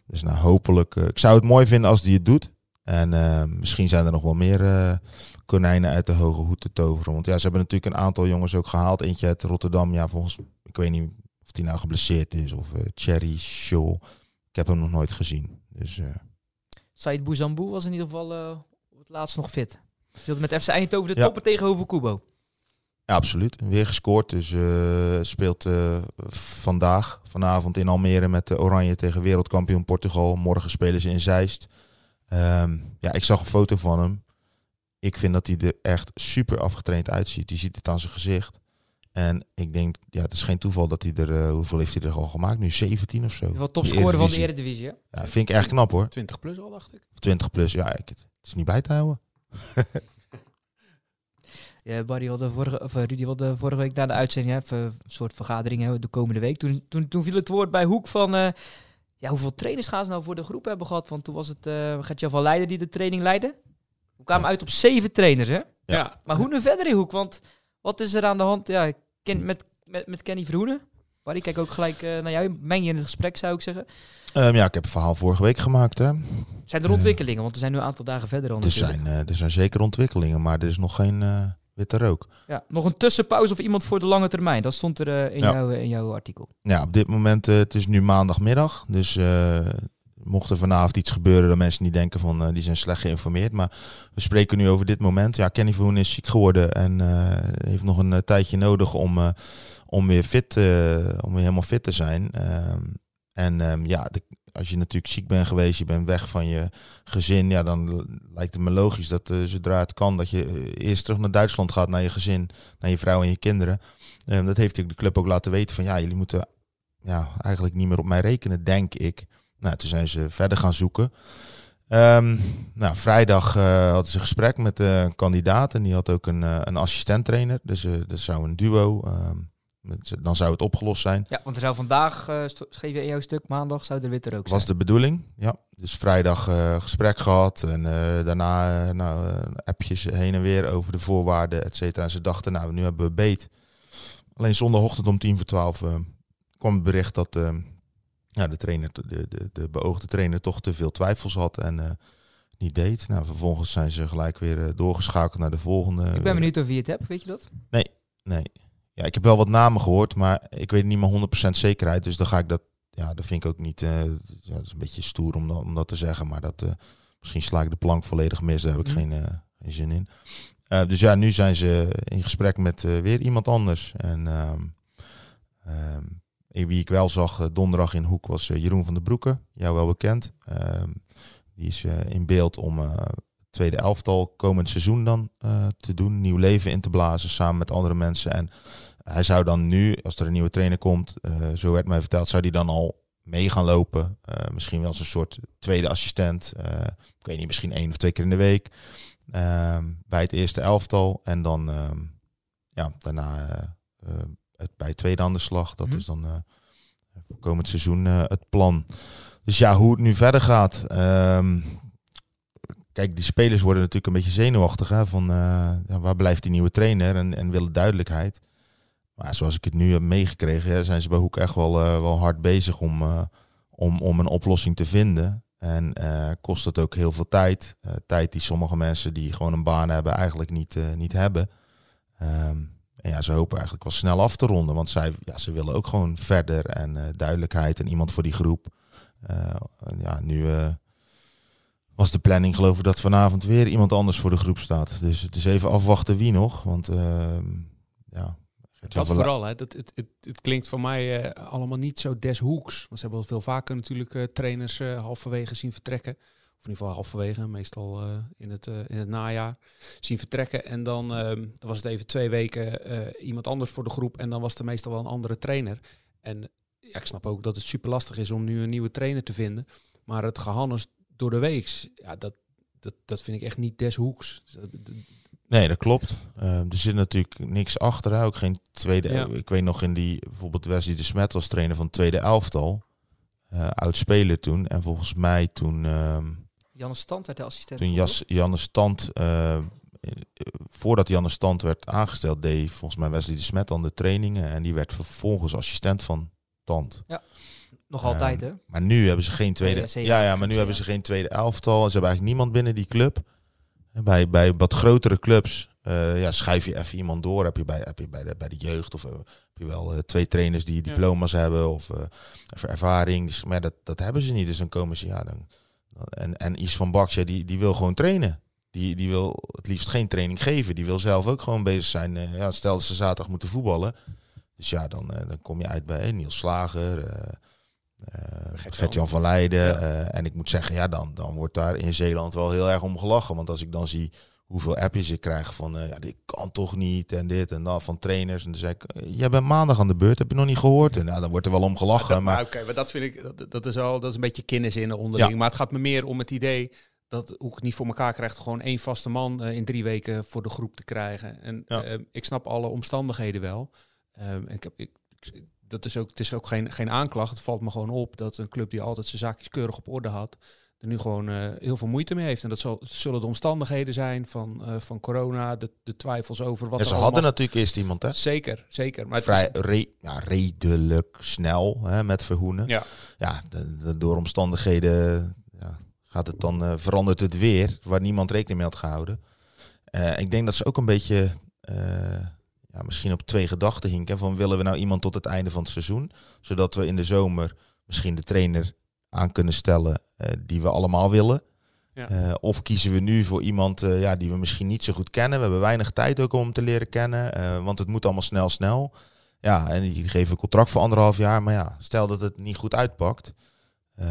Dus nou, hopelijk. ik zou het mooi vinden als die het doet. En misschien zijn er nog wel meer konijnen uit de hoge hoed te toveren. Want ja, ze hebben natuurlijk een aantal jongens ook gehaald. Eentje uit Rotterdam, ja, volgens ik weet niet of hij nou geblesseerd is of uh, Cherry Shaw. Ik heb hem nog nooit gezien. Dus, uh... Said Bouzambou was in ieder geval uh, het laatst nog fit. Speelde met FC Eindhoven de ja. topper tegenover Kubo. Ja, absoluut. Weer gescoord. Dus speelt vandaag, vanavond in Almere met de Oranje tegen wereldkampioen Portugal. Morgen spelen ze in Zeist. Um, ja, ik zag een foto van hem. Ik vind dat hij er echt super afgetraind uitziet. Je ziet het aan zijn gezicht. En ik denk, ja, het is geen toeval dat hij er, uh, hoeveel heeft hij er al gemaakt? Nu 17 of zo. Wat topscorer van de Eredivisie, hè? Ja, vind ik echt knap hoor. 20 plus al, dacht ik. 20 plus, ja, ik, het is niet bij te houden. *laughs* ja, Barry wilde vorige, of Rudy wilde vorige week na de uitzending, even een soort vergadering hebben de komende week. Toen, toen, toen viel het woord bij Hoek van, uh, ja, hoeveel trainers gaan ze nou voor de groep hebben gehad? Want toen was het uh, Gertje van Leiden die de training leidde. We kwamen uit op zeven trainers, hè? Ja. ja. Maar hoe nu verder in Hoek? Want wat is er aan de hand? Ja, ken, met, met, met Kenny Verhoenen. Maar ik kijk ook gelijk uh, naar jou. Meng je in het gesprek, zou ik zeggen. Um, ja, ik heb een verhaal vorige week gemaakt. Hè. Zijn er ontwikkelingen? Uh, want we zijn nu een aantal dagen verder. Er zijn, uh, er zijn zeker ontwikkelingen, maar er is nog geen witte rook. Ja, nog een tussenpauze of iemand voor de lange termijn. Dat stond er in, ja. jouw, in jouw artikel. Ja, op dit moment, het is nu maandagmiddag. Dus mocht er vanavond iets gebeuren, dat mensen niet denken van uh, die zijn slecht geïnformeerd. Maar we spreken nu over dit moment. Ja, Kenny Verhoen is ziek geworden en uh, heeft nog een uh, tijdje nodig om, om weer fit, om weer helemaal fit te zijn. Ehm, en um, ja, als je natuurlijk ziek bent geweest, je bent weg van je gezin, ja, dan lijkt het me logisch dat zodra het kan, dat je eerst terug naar Duitsland gaat, naar je gezin, naar je vrouw en je kinderen. Um, dat heeft de club ook laten weten van ja, jullie moeten ja, eigenlijk niet meer op mij rekenen, denk ik. Nou, toen zijn ze verder gaan zoeken. Um, nou, vrijdag uh, hadden ze een gesprek met uh, een kandidaat en die had ook een, uh, een assistent-trainer. Dus dat zou een duo, met, dan zou het opgelost zijn. Ja, want er zou vandaag, schreef je in jouw stuk, maandag zou er weer er ook zijn. Was de bedoeling, ja. Dus vrijdag gesprek gehad en daarna nou, appjes heen en weer over de voorwaarden, et cetera. En ze dachten, nou, nu hebben we beet. Alleen zondagochtend om tien voor twaalf kwam het bericht dat ja, de, trainer, de, de, de beoogde trainer toch te veel twijfels had en uh, niet deed. Nou, vervolgens zijn ze gelijk weer uh, doorgeschakeld naar de volgende. Ik ben benieuwd of je het hebt, weet je dat? Nee, nee. Ja, ik heb wel wat namen gehoord, maar ik weet niet meer 100% zekerheid. Dus dan ga ik dat, ja, dat vind ik ook niet, uh, ja, dat is een beetje stoer om, om dat te zeggen. Maar dat, misschien sla ik de plank volledig mis, daar heb ik mm. geen, geen zin in. dus ja, nu zijn ze in gesprek met weer iemand anders. En um, um, wie ik wel zag donderdag in Hoek was Jeroen van der Broeke, jou wel bekend. Uh, die is uh, in beeld om tweede elftal komend seizoen dan te doen. Nieuw leven in te blazen samen met andere mensen. En hij zou dan nu, als er een nieuwe trainer komt, zo werd mij verteld, zou hij dan al mee gaan lopen. misschien wel als een soort tweede assistent. ik weet niet, misschien één of twee keer in de week. Ehm, bij het eerste elftal. En dan ehm, ja, daarna het, bij tweede aan de slag. Dat mm -hmm. is dan uh, voor komend seizoen uh, het plan. Dus ja, hoe het nu verder gaat. Um, kijk, die spelers worden natuurlijk een beetje zenuwachtig. Hè, van ja, waar blijft die nieuwe trainer en, en willen duidelijkheid. Maar zoals ik het nu heb meegekregen, hè, zijn ze bij Hoek echt wel, eh, wel hard bezig om, eh, om, om een oplossing te vinden. En eh, kost het ook heel veel tijd. Eh, tijd die sommige mensen die gewoon een baan hebben eigenlijk niet, eh, niet hebben. Ehm, en ja, ze hopen eigenlijk wel snel af te ronden. Want zij, ja, ze willen ook gewoon verder en eh, duidelijkheid en iemand voor die groep. Eh, ja, nu eh, was de planning geloof ik dat vanavond weer iemand anders voor de groep staat. Dus het is even afwachten wie nog. Want ehm, ja, Dat vooral, hè. Dat, het, het, het klinkt voor mij allemaal niet zo des hoeks. Want ze hebben wel veel vaker natuurlijk trainers eh, halverwege zien vertrekken. Of in ieder geval halverwege, meestal eh, in, het, eh, in het najaar. Zien vertrekken en dan, ehm, dan was het even twee weken eh, iemand anders voor de groep. En dan was er meestal wel een andere trainer. En ja, ik snap ook dat het super lastig is om nu een nieuwe trainer te vinden. Maar het gehannes door de weeks, ja, dat, dat, dat vind ik echt niet des hoeks. Dat- dat- Nee, dat klopt. Eh, er zit natuurlijk niks achter. Ook geen tweede. Ja. Ik weet nog in die bijvoorbeeld Wesley de Smet was trainer van tweede elftal. Eh oud speler toen. En volgens mij toen, ehm, Janne Stand werd de assistent. toen Jas, Janne Stand. eh, eh, voordat Janne Stand werd aangesteld, deed volgens mij Wesley de Smet dan de trainingen. En die werd vervolgens assistent van Tand. Nog altijd, Ehm, hè? Maar nu hebben ze geen tweede. ja, ja, ja, maar nu hebben ze geen tweede elftal. Ze hebben eigenlijk niemand binnen die club. En Bij, bij wat grotere clubs eh, ja, schuif je even iemand door. Heb je bij, heb je bij, de, bij de jeugd of heb je wel twee trainers die diploma's hebben of eh, ervaring. Dus, maar dat, dat hebben ze niet. Dus dan komen ze, ja, dan, en, en Is van Baks, ja, die, die wil gewoon trainen. Die, die wil het liefst geen training geven. Die wil zelf ook gewoon bezig zijn. Eh, ja, stel dat ze zaterdag moeten voetballen. Dus ja, dan, eh, dan kom je uit bij eh, Niels Slager, eh, Gert-Jan. Van. Ja. eh, en ik moet zeggen, ja, dan, dan wordt daar in Zeeland wel heel erg om gelachen. Want als ik dan zie hoeveel appjes ik krijg van, eh, ja, dit kan toch niet en dit en dat van trainers. En dan zeg ik, eh, jij bent maandag aan de beurt, heb je nog niet gehoord? En nou, dan wordt er wel om gelachen. Maar, Maar oké, maar dat vind ik, dat, dat is al, dat is een beetje kennis in de onderling. Ja. Maar het gaat me meer om het idee dat hoe ik het niet voor elkaar krijg, gewoon één vaste man eh, in drie weken voor de groep te krijgen. En Ja. ik snap alle omstandigheden wel. Ehm, en ik heb, ik, ik- dat is ook, het is ook geen, geen aanklacht. Het valt me gewoon op dat een club die altijd zijn zaakjes keurig op orde had, er nu gewoon eh, heel veel moeite mee heeft. En dat zal, zullen de omstandigheden zijn van, eh, van corona, de, de twijfels over wat ja, ze hadden natuurlijk eerst iemand, hè? Zeker, zeker. Maar Vrij is- re- ja, redelijk snel hè, met Verhoenen. ja. ja, de, de- door omstandigheden ja, gaat het dan, eh, verandert het weer, waar niemand rekening mee had gehouden. Eh, ik denk dat ze ook een beetje ja, misschien op twee gedachten hinken. Van willen we nou iemand tot het einde van het seizoen? Zodat we in de zomer misschien de trainer aan kunnen stellen die we allemaal willen. Ja. Eh, of kiezen we nu voor iemand eh, ja, die we misschien niet zo goed kennen. We hebben weinig tijd ook om hem te leren kennen. eh, want het moet allemaal snel, snel. Ja, en die geven een contract voor anderhalf jaar. Maar ja, stel dat het niet goed uitpakt. Eh,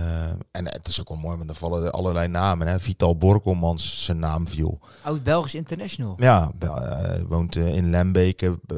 en het is ook wel mooi, want er vallen er allerlei namen. Hè. Vital Borkelmans, zijn naam viel. Oud-Belgisch international. Ja, eh, woont eh, in Lembeke, eh,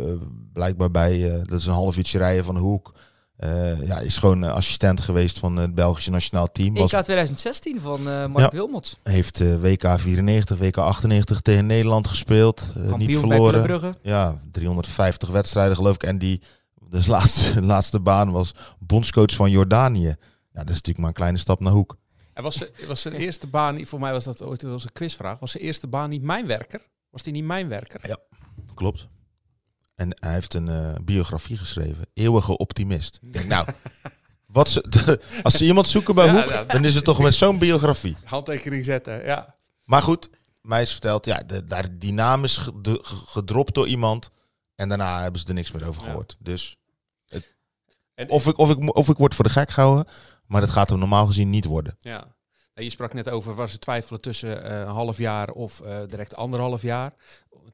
blijkbaar bij, eh, dat is een half uurtje rijden van de hoek. Eh, ja, is gewoon eh, assistent geweest van het Belgische nationaal team. Was, EK 2016 van eh Mark Ja. Wilmots. heeft eh, WK 94, WK 98 tegen Nederland gespeeld. niet verloren. Ja, 350 wedstrijden geloof ik. En die, de *laughs* laatste, laatste baan was bondscoach van Jordanië. Ja, dat is natuurlijk maar een kleine stap naar hoek. En was, ze- was zijn eerste baan, niet- voor mij was dat ooit een quizvraag, was zijn eerste baan niet mijnwerker? Was die niet mijnwerker? Klopt. En hij heeft een eh, biografie geschreven. Eeuwige optimist. Ik denk, nou, *laughs* wat ze, *laughs* als ze iemand zoeken bij Ja, Hoek, ja. dan is het toch met zo'n biografie. Handtekening zetten, ja. Maar goed, mij is verteld, ja, de, daar, die naam is gedropt door iemand. En daarna hebben ze er niks meer over Ja. gehoord. Dus En, of ik, of, ik, of ik word voor de gek gehouden, maar dat gaat hem normaal gezien niet worden. ja. Je sprak net over, waar ze twijfelen tussen eh, een half jaar of eh, direct anderhalf jaar.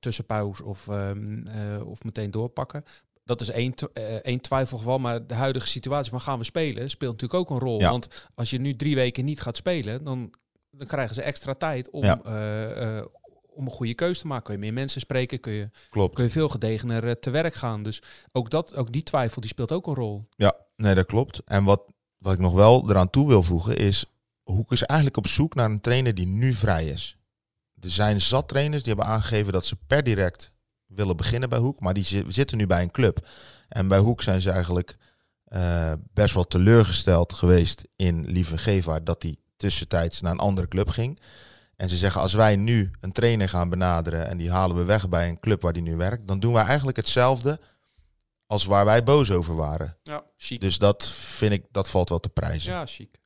Tussenpauze of, ehm, eh, of meteen doorpakken. Dat is één, één twijfelgeval, maar de huidige situatie van gaan we spelen speelt natuurlijk ook een rol. Ja. Want als je nu drie weken niet gaat spelen, dan, dan krijgen ze extra tijd om, Ja. om een goede keuze te maken. Kun je meer mensen spreken, kun je Klopt. kun je veel gedegener te werk gaan. Dus ook, dat, ook die twijfel die speelt ook een rol. Ja, nee, dat klopt. En wat, wat ik nog wel eraan toe wil voegen is... Hoek is eigenlijk op zoek naar een trainer die nu vrij is. Er zijn zat trainers die hebben aangegeven dat ze per direct willen beginnen bij Hoek. Maar die zi- zitten nu bij een club. En bij Hoek zijn ze eigenlijk eh, best wel teleurgesteld geweest in Lieve Gevaar... dat hij tussentijds naar een andere club ging. En ze zeggen, als wij nu een trainer gaan benaderen... en die halen we weg bij een club waar die nu werkt... dan doen wij eigenlijk hetzelfde als waar wij boos over waren. Ja, chic. Dus dat vind ik, dat valt wel te prijzen. Ja, chic.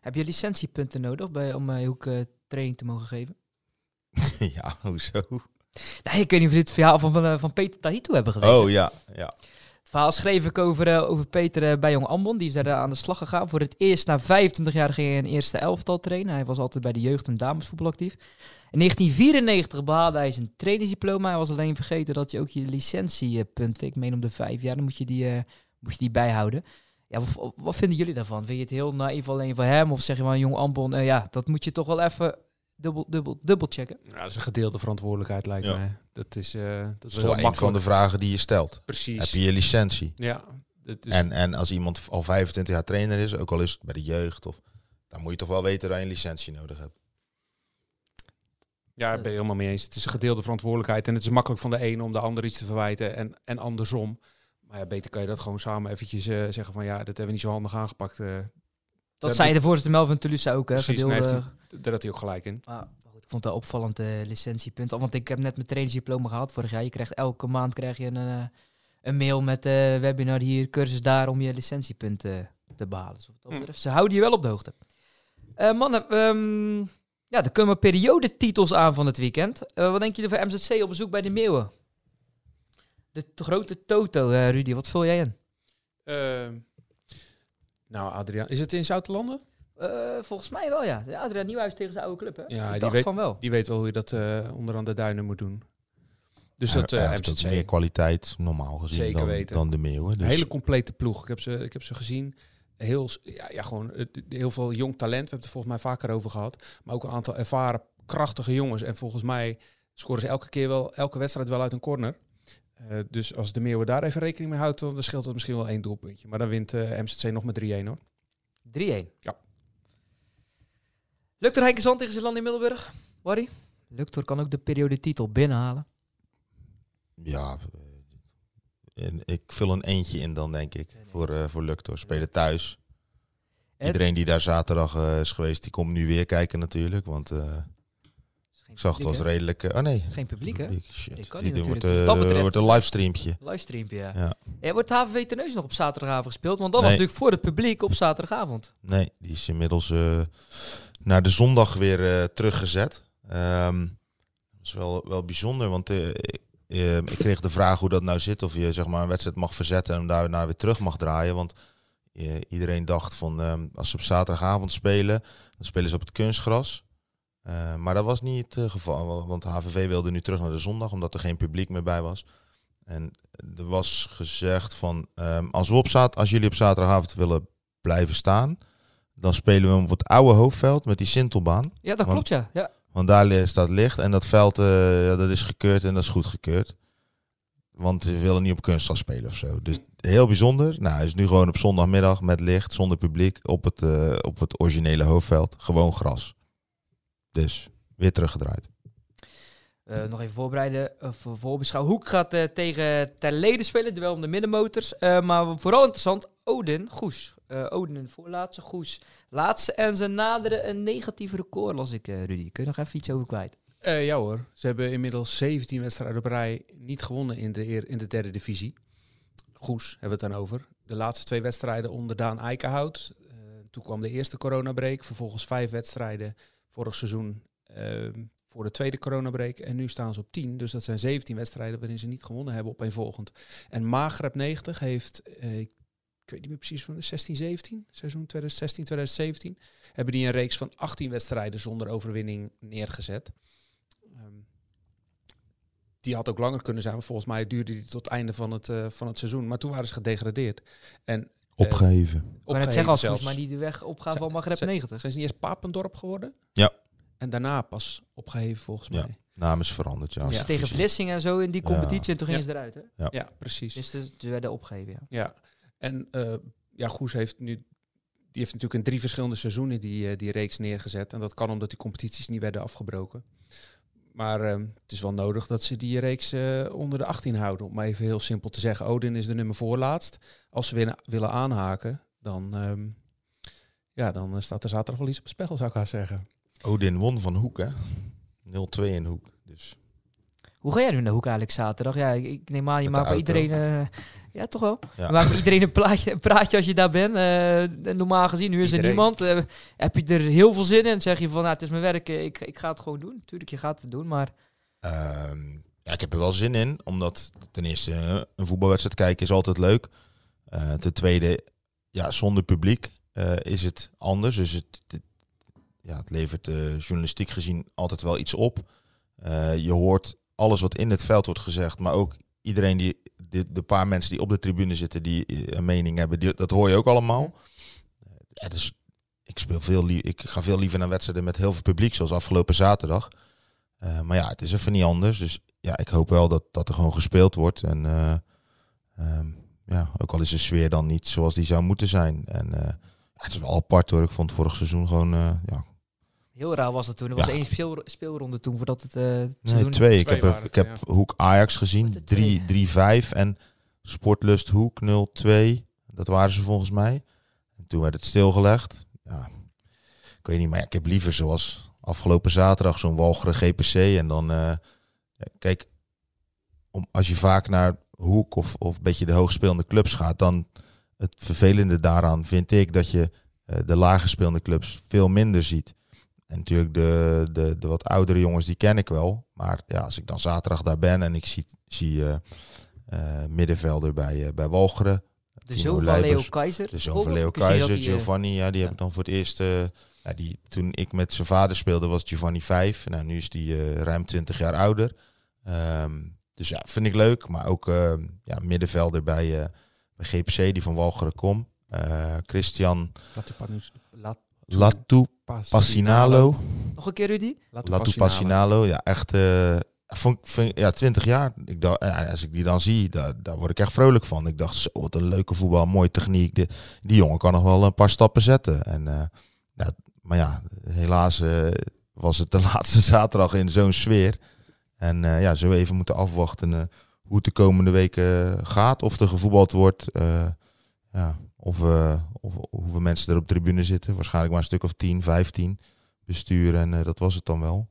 Heb je licentiepunten nodig bij, om uh, Hoek uh, training te mogen geven? *laughs* ja, hoezo? Nee, ik weet niet of dit verhaal van, van, uh, van Peter Tahito hebben gelezen. Oh ja, ja. Het verhaal schreef ik over, uh, over Peter bij Jong Ambon. Die is daar aan de slag gegaan. Voor het eerst na 25 jaar ging hij een eerste elftal trainen. Hij was altijd bij de jeugd- en damesvoetbal actief. In 1994 behaalde hij zijn trainingsdiploma. Hij was alleen vergeten dat je ook je licentiepunten, ik meen om de vijf jaar, dan moet je die, moet je die bijhouden. Ja, wat, wat, vinden jullie daarvan? Vind je het heel naïef alleen voor hem? Of zeg je maar, jong Ambon, uh, ja, dat moet je toch wel even dubbel, dubbel, dubbel checken? Ja, dat is een gedeelde verantwoordelijkheid, lijkt Ja. mij. Dat is, uh, dat is wel wel een van de vragen die je stelt. Precies. Heb je je licentie? Ja. Dat is, En, en als iemand al 25 jaar trainer is, ook al is het bij de jeugd, of, dan moet je toch wel weten dat je een licentie nodig hebt. ja, ik ben je helemaal mee eens. Het is een gedeelde verantwoordelijkheid. En het is makkelijk van de ene om de ander iets te verwijten en, en andersom. Maar ja, beter kan je dat gewoon samen eventjes eh, zeggen van ja, dat hebben we niet zo handig aangepakt. eh. Dat zei de voorzitter Melvin Toulouse ook. Hè, Precies, daar heeft hij- daar had hij ook gelijk in. Ah, goed, ik vond dat opvallend uh, licentiepunt. Want ik heb net mijn trainingsdiploma gehad vorig jaar. Je krijgt elke maand krijg je een, een mail met webinar hier, cursus daar om je licentiepunten te behalen. Dus wat dat betreft, ze houden je wel op de hoogte. Mannen, um, ja, er komen periodetitels aan van het weekend. Uh, wat denk je over MZC op bezoek bij de Meeuwen? De grote Toto, uh, Rudy, wat vul jij in? Uh, nou, Adriaan, is het in Zoutelanden? Uh, volgens mij wel, ja. ja. Adriaan Nieuwhuis tegen zijn oude club, hè? Ja, Ik die dacht weet, van wel. die weet wel hoe je dat uh, onderaan de duinen moet doen. Dus dat uh, heeft ook meer kwaliteit, normaal gezien, Zeker dan, weten. dan de Meeuwen. Dus Een hele complete ploeg. Ik heb ze, ik heb ze gezien. Heel, ja, ja, gewoon het- heel veel jong talent. We hebben het er volgens mij vaker over gehad. Maar ook een aantal ervaren, krachtige jongens. En volgens mij scoren ze elke keer wel, elke wedstrijd wel uit een corner. Uh, dus als de Meeuwen daar even rekening mee houdt, dan scheelt het misschien wel één doelpuntje. Maar dan wint uh, MZC nog met 3-1 hoor. 3-1. Ja. Luctor Heinkensand tegen Zeeland in Middelburg. Barry? Luctor kan ook de periodetitel binnenhalen. ja, eh, en ik vul een eentje in dan, denk ik, voor, uh, voor Luctor. Spelen thuis. En- Iedereen die daar zaterdag uh, is geweest, die komt nu weer kijken natuurlijk. Want uh, ik zag het was redelijk... oh nee. Geen publiek, hè? Shit. Die kan niet wordt, natuurlijk. Dus dat betreft- wordt een livestreampje. Livestreampje, ja. Ja. ja. Wordt HVV Teneus nog op zaterdagavond gespeeld? Want dat Nee. was natuurlijk voor het publiek op zaterdagavond. Nee, die is inmiddels eh, naar de zondag weer eh, teruggezet. Ehm, dat is wel, wel bijzonder, want eh, ik, eh, ik kreeg de vraag hoe dat nou zit. Of je zeg maar, een wedstrijd mag verzetten en hem daarna weer terug mag draaien. Want eh, iedereen dacht van ehm, als ze op zaterdagavond spelen, dan spelen ze op het kunstgras. Eh, maar dat was niet het geval, wa- want HVV wilde nu terug naar de zondag, omdat er geen publiek meer bij was. En er was gezegd van, ehm, als, we op als jullie op zaterdagavond willen blijven staan, dan spelen we hem op het oude hoofdveld met die Sintelbaan. Ja, dat Want- klopt, ja. ja. Want daar staat licht en dat veld eh, dat is gekeurd en dat is goed gekeurd. Want we willen niet op kunstgras spelen of zo. Dus heel bijzonder. Nou, hij is nu gewoon op zondagmiddag met licht, zonder publiek, op het, eh, op het originele hoofdveld. Gewoon gras. Dus weer teruggedraaid. Eh, nog even voorbereiden, of uh, voorbeschouwen. Hoek gaat eh, tegen Terleden spelen, duel om de middenmotors. Eh, maar vooral interessant, Odin, Goes. Eh, Odin in voorlaatste, Goes laatste. En ze naderen een negatief record, las ik, eh, Rudy. Kun je nog even iets over kwijt? Uh, ja hoor, ze hebben inmiddels 17 wedstrijden op rij niet gewonnen in de, eer, in de derde divisie. Goes hebben we het dan over. De laatste twee wedstrijden onder Daan Eikenhout. Uh, toen kwam de eerste coronabreak. Vervolgens vijf wedstrijden vorig seizoen uh, voor de tweede coronabreek. En nu staan ze op 10. Dus dat zijn 17 wedstrijden waarin ze niet gewonnen hebben opeenvolgend. En Magreb 90 heeft, uh, ik weet niet meer precies van 16, 17, seizoen 2016, 2017, hebben die een reeks van 18 wedstrijden zonder overwinning neergezet. Um, die had ook langer kunnen zijn, maar volgens mij duurde die tot het einde van het, uh, van het seizoen. Maar toen waren ze gedegradeerd. En, opgeheven. Uh, opgeheven het zeggen als volgens mij die de weg opgaan van Maghreb 90. Zijn ze niet eerst Papendorp geworden? Ja. En daarna pas opgeheven volgens mij. Ja, naam is veranderd, ja. ja. Tegen Vlissingen en zo in die competitie ja. en toen gingen ja. ze eruit, hè? Ja, ja precies. Dus de, ze werden opgeheven, ja. Ja, en uh, ja, Goes heeft nu... Die heeft natuurlijk in drie verschillende seizoenen die, uh, die reeks neergezet. En dat kan omdat die competities niet werden afgebroken. Maar uh, het is wel nodig dat ze die reeks uh, onder de 18 houden. Om maar even heel simpel te zeggen. Odin is de nummer voorlaatst. Als ze weer willen aanhaken, dan, um, ja, dan eh, staat er zaterdag wel iets op het spel, zou ik haar zeggen. Odin won van Hoek, hè? 0-2 in Hoek. Dus. Hoe ga jij nu naar de hoek eigenlijk zaterdag? Ja, ik, neem aan, je Met maakt bij iedereen... eh, ja, toch wel? Ja. Maakt iedereen een, plaatje, een praatje als je daar bent. Eh, normaal gezien, nu is er niemand. Eh, heb je er heel veel zin in? Zeg je van, nou, het is mijn werk, eh, ik, ik ga het gewoon doen. Tuurlijk, je gaat het doen, maar... Ehm, ja, ik heb er wel zin in, omdat ten eerste een voetbalwedstrijd kijken is altijd leuk. Eh, ten tweede, ja, zonder publiek eh, is het anders. Dus het, het- ja, het levert journalistiek gezien altijd wel iets op. Eh, je hoort alles wat in het veld wordt gezegd, maar ook iedereen die, de, de paar mensen die op de tribune zitten die eh, een mening hebben, dat hoor je ook allemaal. Dus ik, speel veel ik ga veel liever naar wedstrijden met heel veel publiek, zoals afgelopen zaterdag. Eh, maar ja, het is even niet anders. Dus ja, ik hoop wel dat, dat er gewoon gespeeld wordt. En eh, ehm, ja, ook al is de sfeer dan niet zoals die zou moeten zijn. En het is wel apart hoor. Ik vond vorig seizoen gewoon, ja, Heel raar was het toen. Er was Ja. één speel, speelronde toen voordat het, eh het nee, twee. Ik twee heb, waren ik heb Hoek Ajax gezien, er twee? 3 3-5 en Sportlust Hoek 0-2. Dat waren ze volgens mij. En toen werd het stilgelegd. Ja, ik weet niet, maar ja, ik heb liever zoals afgelopen zaterdag zo'n walgere GPC. En dan, eh, kijk, om, als je vaak naar Hoek of, of een beetje de hoogspelende clubs gaat, dan het vervelende daaraan vind ik dat je eh, de lager spelende clubs veel minder ziet. En natuurlijk de, de, de wat oudere jongens, die ken ik wel. Maar ja, als ik dan zaterdag daar ben en ik zie, zie eh, eh, middenvelder bij, eh, bij Walcheren. De Timo zoon van Leo Keizer. De zoon van Leo Keizer, Giovanni, ja, die ja. heb ik dan voor het eerst... ja, die, toen ik met zijn vader speelde was Giovanni 5. Nou, nu is die eh, ruim 20 jaar ouder. Ehm, dus ja, vind ik leuk. Maar ook eh, ja, middenvelder bij, eh, bij GPC, die van Walcheren komt. Eh, Christian Panus- Latu Passinalo. Nog een keer, Rudy? Latu Latu Passinalo. Ja, echt. eh vond, vond- ja, 20 jaar. Ik dacht, ja, als ik die dan zie, daar, daar word ik echt vrolijk van. Ik dacht, zo, wat een leuke voetbal, mooie techniek. De, die jongen kan nog wel een paar stappen zetten. En, eh, ja, maar ja, helaas eh, was het de *laughs* laatste zaterdag in zo'n sfeer. En eh, ja, zo even moeten afwachten eh, hoe het de komende weken gaat. Of er gevoetbald wordt. eh, ja, of, eh, of hoeveel mensen er op de tribune zitten. Waarschijnlijk maar een stuk of 10, 15 bestuur. En eh, dat was het dan wel.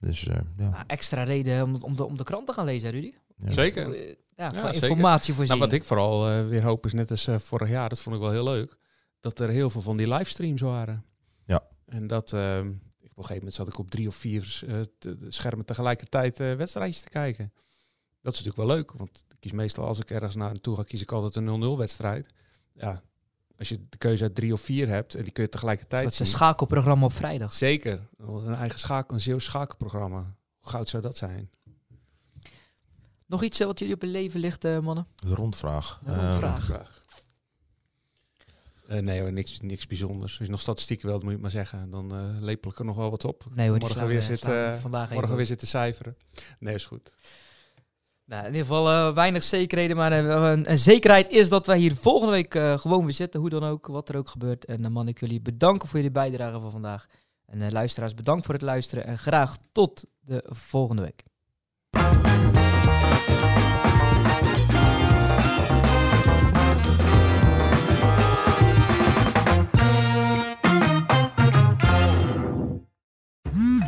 Dus eh, ja. Nou, extra reden om, om, de, om de krant te gaan lezen, Rudy. ja. Zeker. Ja, informatie voorzien. Nou, wat ik vooral weer hoop is net als vorig jaar, dat vond ik wel heel leuk, dat er heel veel van die livestreams waren. Ja. En dat, ik, op een gegeven moment zat ik op drie of vier eh, te- schermen tegelijkertijd eh, wedstrijdjes te kijken. Dat is natuurlijk wel leuk, want ik kies meestal als ik ergens naartoe ga, kies ik altijd een 0-0 wedstrijd. Ja, als je de keuze uit drie of vier hebt en die kun je tegelijkertijd dat is een zien. schakelprogramma op vrijdag. Zeker, een eigen schakel, een Zeeuws schakelprogramma. Hoe goud zou dat zijn? Nog iets eh, wat jullie op het leven ligt, eh, mannen? De rondvraag. Een rondvraag. Vraag. Eh, nee hoor, niks, niks bijzonders. Als je nog statistieken wilt, moet je het maar zeggen. Dan eh, lepel ik er nog wel wat op. Nee hoor, morgen slaan weer zitten, eh, morgen weer zitten cijferen. Nee, is goed. Nou, in ieder geval eh, weinig zekerheden, maar eh, een, zekerheid is dat wij hier volgende week eh, gewoon weer zitten. Hoe dan ook, wat er ook gebeurt. En dan man ik jullie bedanken voor jullie bijdrage van vandaag. En luisteraars, bedankt voor het luisteren. En graag tot de volgende week.